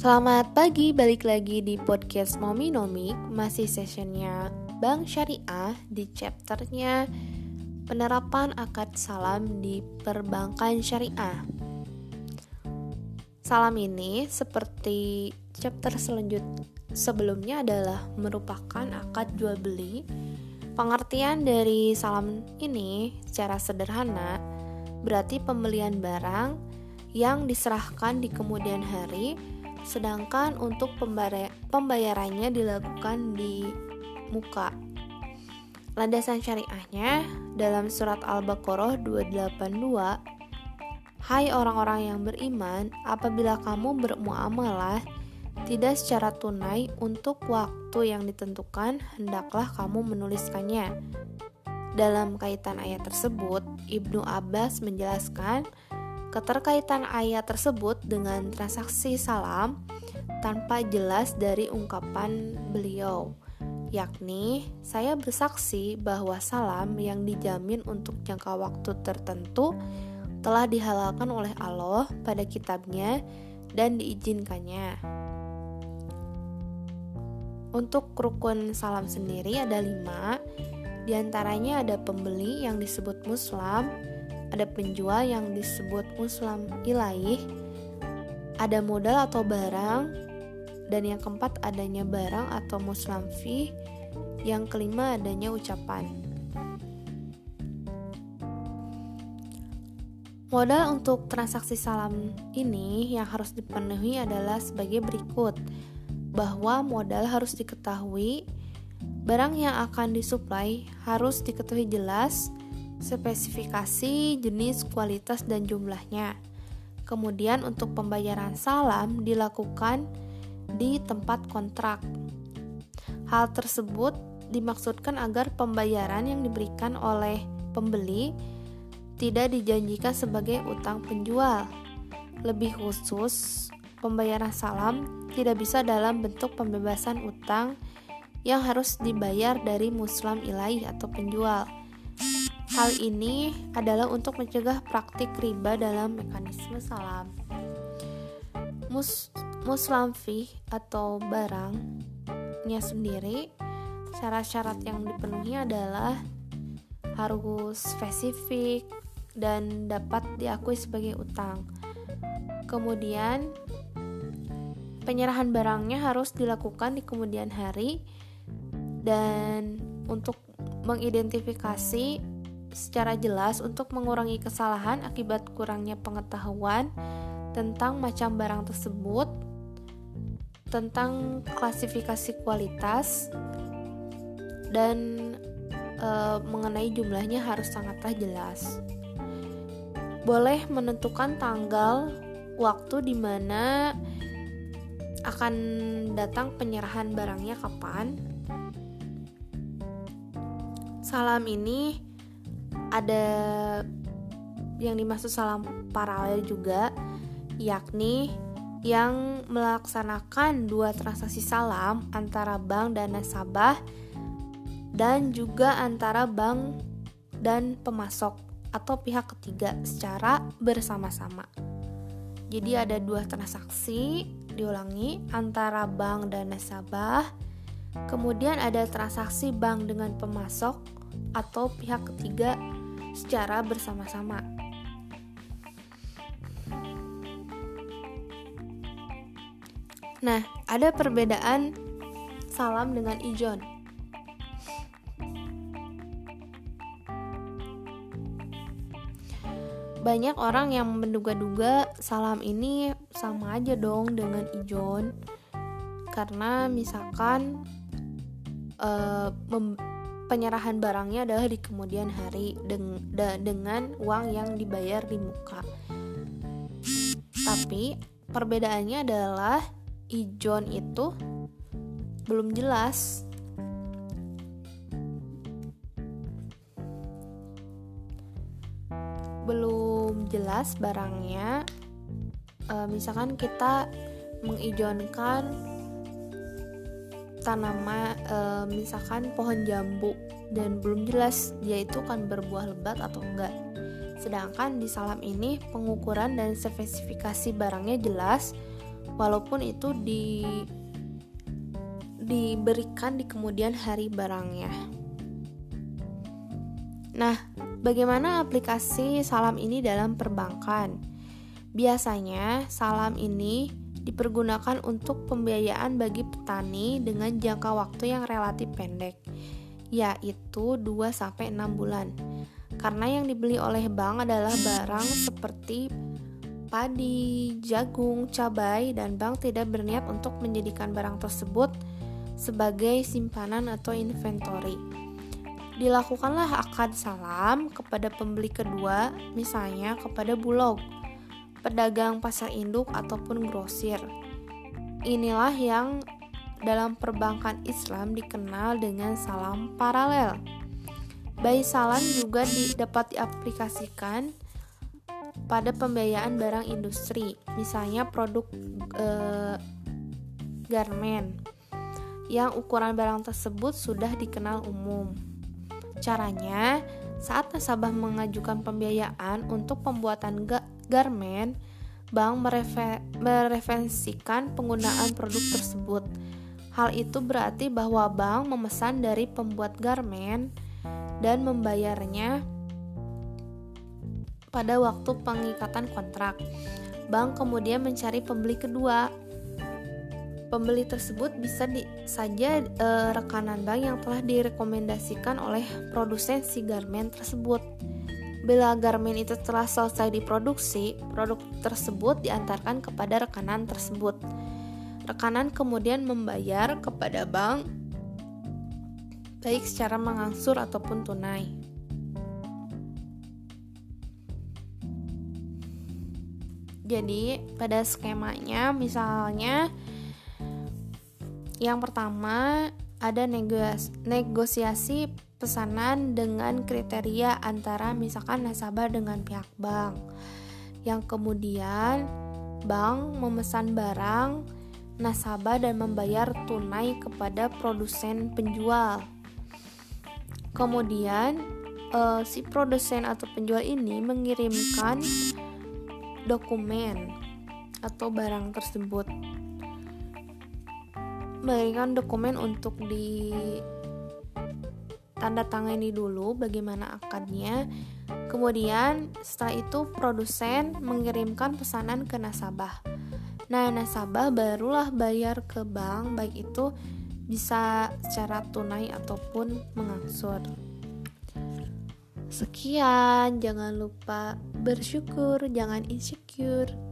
Selamat pagi, balik lagi di podcast Momi Nomik Masih sessionnya Bank Syariah di chapternya Penerapan akad salam di perbankan syariah. Salam ini seperti chapter selanjut sebelumnya adalah merupakan akad jual beli. Pengertian dari salam ini secara sederhana berarti pembelian barang yang diserahkan di kemudian hari sedangkan untuk pembayarannya dilakukan di muka. Landasan syariahnya dalam surat Al-Baqarah 282 Hai orang-orang yang beriman, apabila kamu bermuamalah tidak secara tunai untuk waktu yang ditentukan, hendaklah kamu menuliskannya. Dalam kaitan ayat tersebut, Ibnu Abbas menjelaskan Keterkaitan ayat tersebut dengan transaksi salam tanpa jelas dari ungkapan beliau, yakni saya bersaksi bahwa salam yang dijamin untuk jangka waktu tertentu telah dihalalkan oleh Allah pada kitabnya dan diizinkannya. Untuk rukun salam sendiri ada lima, di antaranya ada pembeli yang disebut muslim, ada penjual yang disebut muslim ilaih, ada modal atau barang, dan yang keempat adanya barang atau muslim fee, yang kelima adanya ucapan. Modal untuk transaksi salam ini yang harus dipenuhi adalah sebagai berikut bahwa modal harus diketahui, barang yang akan disuplai harus diketahui jelas, spesifikasi, jenis, kualitas, dan jumlahnya. Kemudian untuk pembayaran salam dilakukan di tempat kontrak. Hal tersebut dimaksudkan agar pembayaran yang diberikan oleh pembeli tidak dijanjikan sebagai utang penjual. Lebih khusus, pembayaran salam tidak bisa dalam bentuk pembebasan utang yang harus dibayar dari muslim ilahi atau penjual Hal ini adalah untuk mencegah praktik riba dalam mekanisme salam. Mus muslamfi atau barangnya sendiri, syarat-syarat yang dipenuhi adalah harus spesifik dan dapat diakui sebagai utang. Kemudian, penyerahan barangnya harus dilakukan di kemudian hari dan untuk mengidentifikasi secara jelas untuk mengurangi kesalahan akibat kurangnya pengetahuan tentang macam barang tersebut, tentang klasifikasi kualitas, dan e, mengenai jumlahnya harus sangatlah jelas. Boleh menentukan tanggal waktu di mana akan datang penyerahan barangnya kapan. Salam ini ada yang dimaksud salam paralel juga yakni yang melaksanakan dua transaksi salam antara bank dan nasabah dan juga antara bank dan pemasok atau pihak ketiga secara bersama-sama. Jadi ada dua transaksi diulangi antara bank dan nasabah. Kemudian ada transaksi bank dengan pemasok atau pihak ketiga secara bersama-sama. Nah, ada perbedaan salam dengan ijon. Banyak orang yang menduga-duga salam ini sama aja dong dengan ijon. Karena misalkan uh, penyerahan barangnya adalah di kemudian hari deng da dengan uang yang dibayar di muka. Tapi perbedaannya adalah ijon itu belum jelas. Belum jelas barangnya. E, misalkan kita mengijonkan tanaman e, misalkan pohon jambu dan belum jelas dia itu kan berbuah lebat atau enggak. Sedangkan di salam ini pengukuran dan spesifikasi barangnya jelas walaupun itu di diberikan di kemudian hari barangnya. Nah, bagaimana aplikasi salam ini dalam perbankan? Biasanya, salam ini dipergunakan untuk pembiayaan bagi petani dengan jangka waktu yang relatif pendek, yaitu 2-6 bulan. Karena yang dibeli oleh bank adalah barang seperti padi, jagung, cabai, dan bank tidak berniat untuk menjadikan barang tersebut sebagai simpanan atau inventory. Dilakukanlah akad salam kepada pembeli kedua, misalnya kepada bulog, pedagang pasar induk ataupun grosir. Inilah yang dalam perbankan Islam dikenal dengan salam paralel. Bayi salam juga dapat diaplikasikan pada pembiayaan barang industri, misalnya produk eh, garmen yang ukuran barang tersebut sudah dikenal umum. Caranya, saat nasabah mengajukan pembiayaan untuk pembuatan garmen, bank merefe mereferensikan penggunaan produk tersebut. Hal itu berarti bahwa bank memesan dari pembuat garmen dan membayarnya pada waktu pengikatan kontrak. Bank kemudian mencari pembeli kedua Pembeli tersebut bisa di, saja e, rekanan bank yang telah direkomendasikan oleh produsen si garmen tersebut. Bila garmen itu telah selesai diproduksi, produk tersebut diantarkan kepada rekanan tersebut. Rekanan kemudian membayar kepada bank baik secara mengangsur ataupun tunai. Jadi, pada skemanya misalnya yang pertama, ada negosiasi pesanan dengan kriteria antara misalkan nasabah dengan pihak bank. Yang kemudian, bank memesan barang nasabah dan membayar tunai kepada produsen penjual. Kemudian, uh, si produsen atau penjual ini mengirimkan dokumen atau barang tersebut memberikan dokumen untuk di tanda tangani dulu bagaimana akadnya. Kemudian setelah itu produsen mengirimkan pesanan ke nasabah. Nah, nasabah barulah bayar ke bank baik itu bisa secara tunai ataupun mengangsur. Sekian, jangan lupa bersyukur, jangan insecure.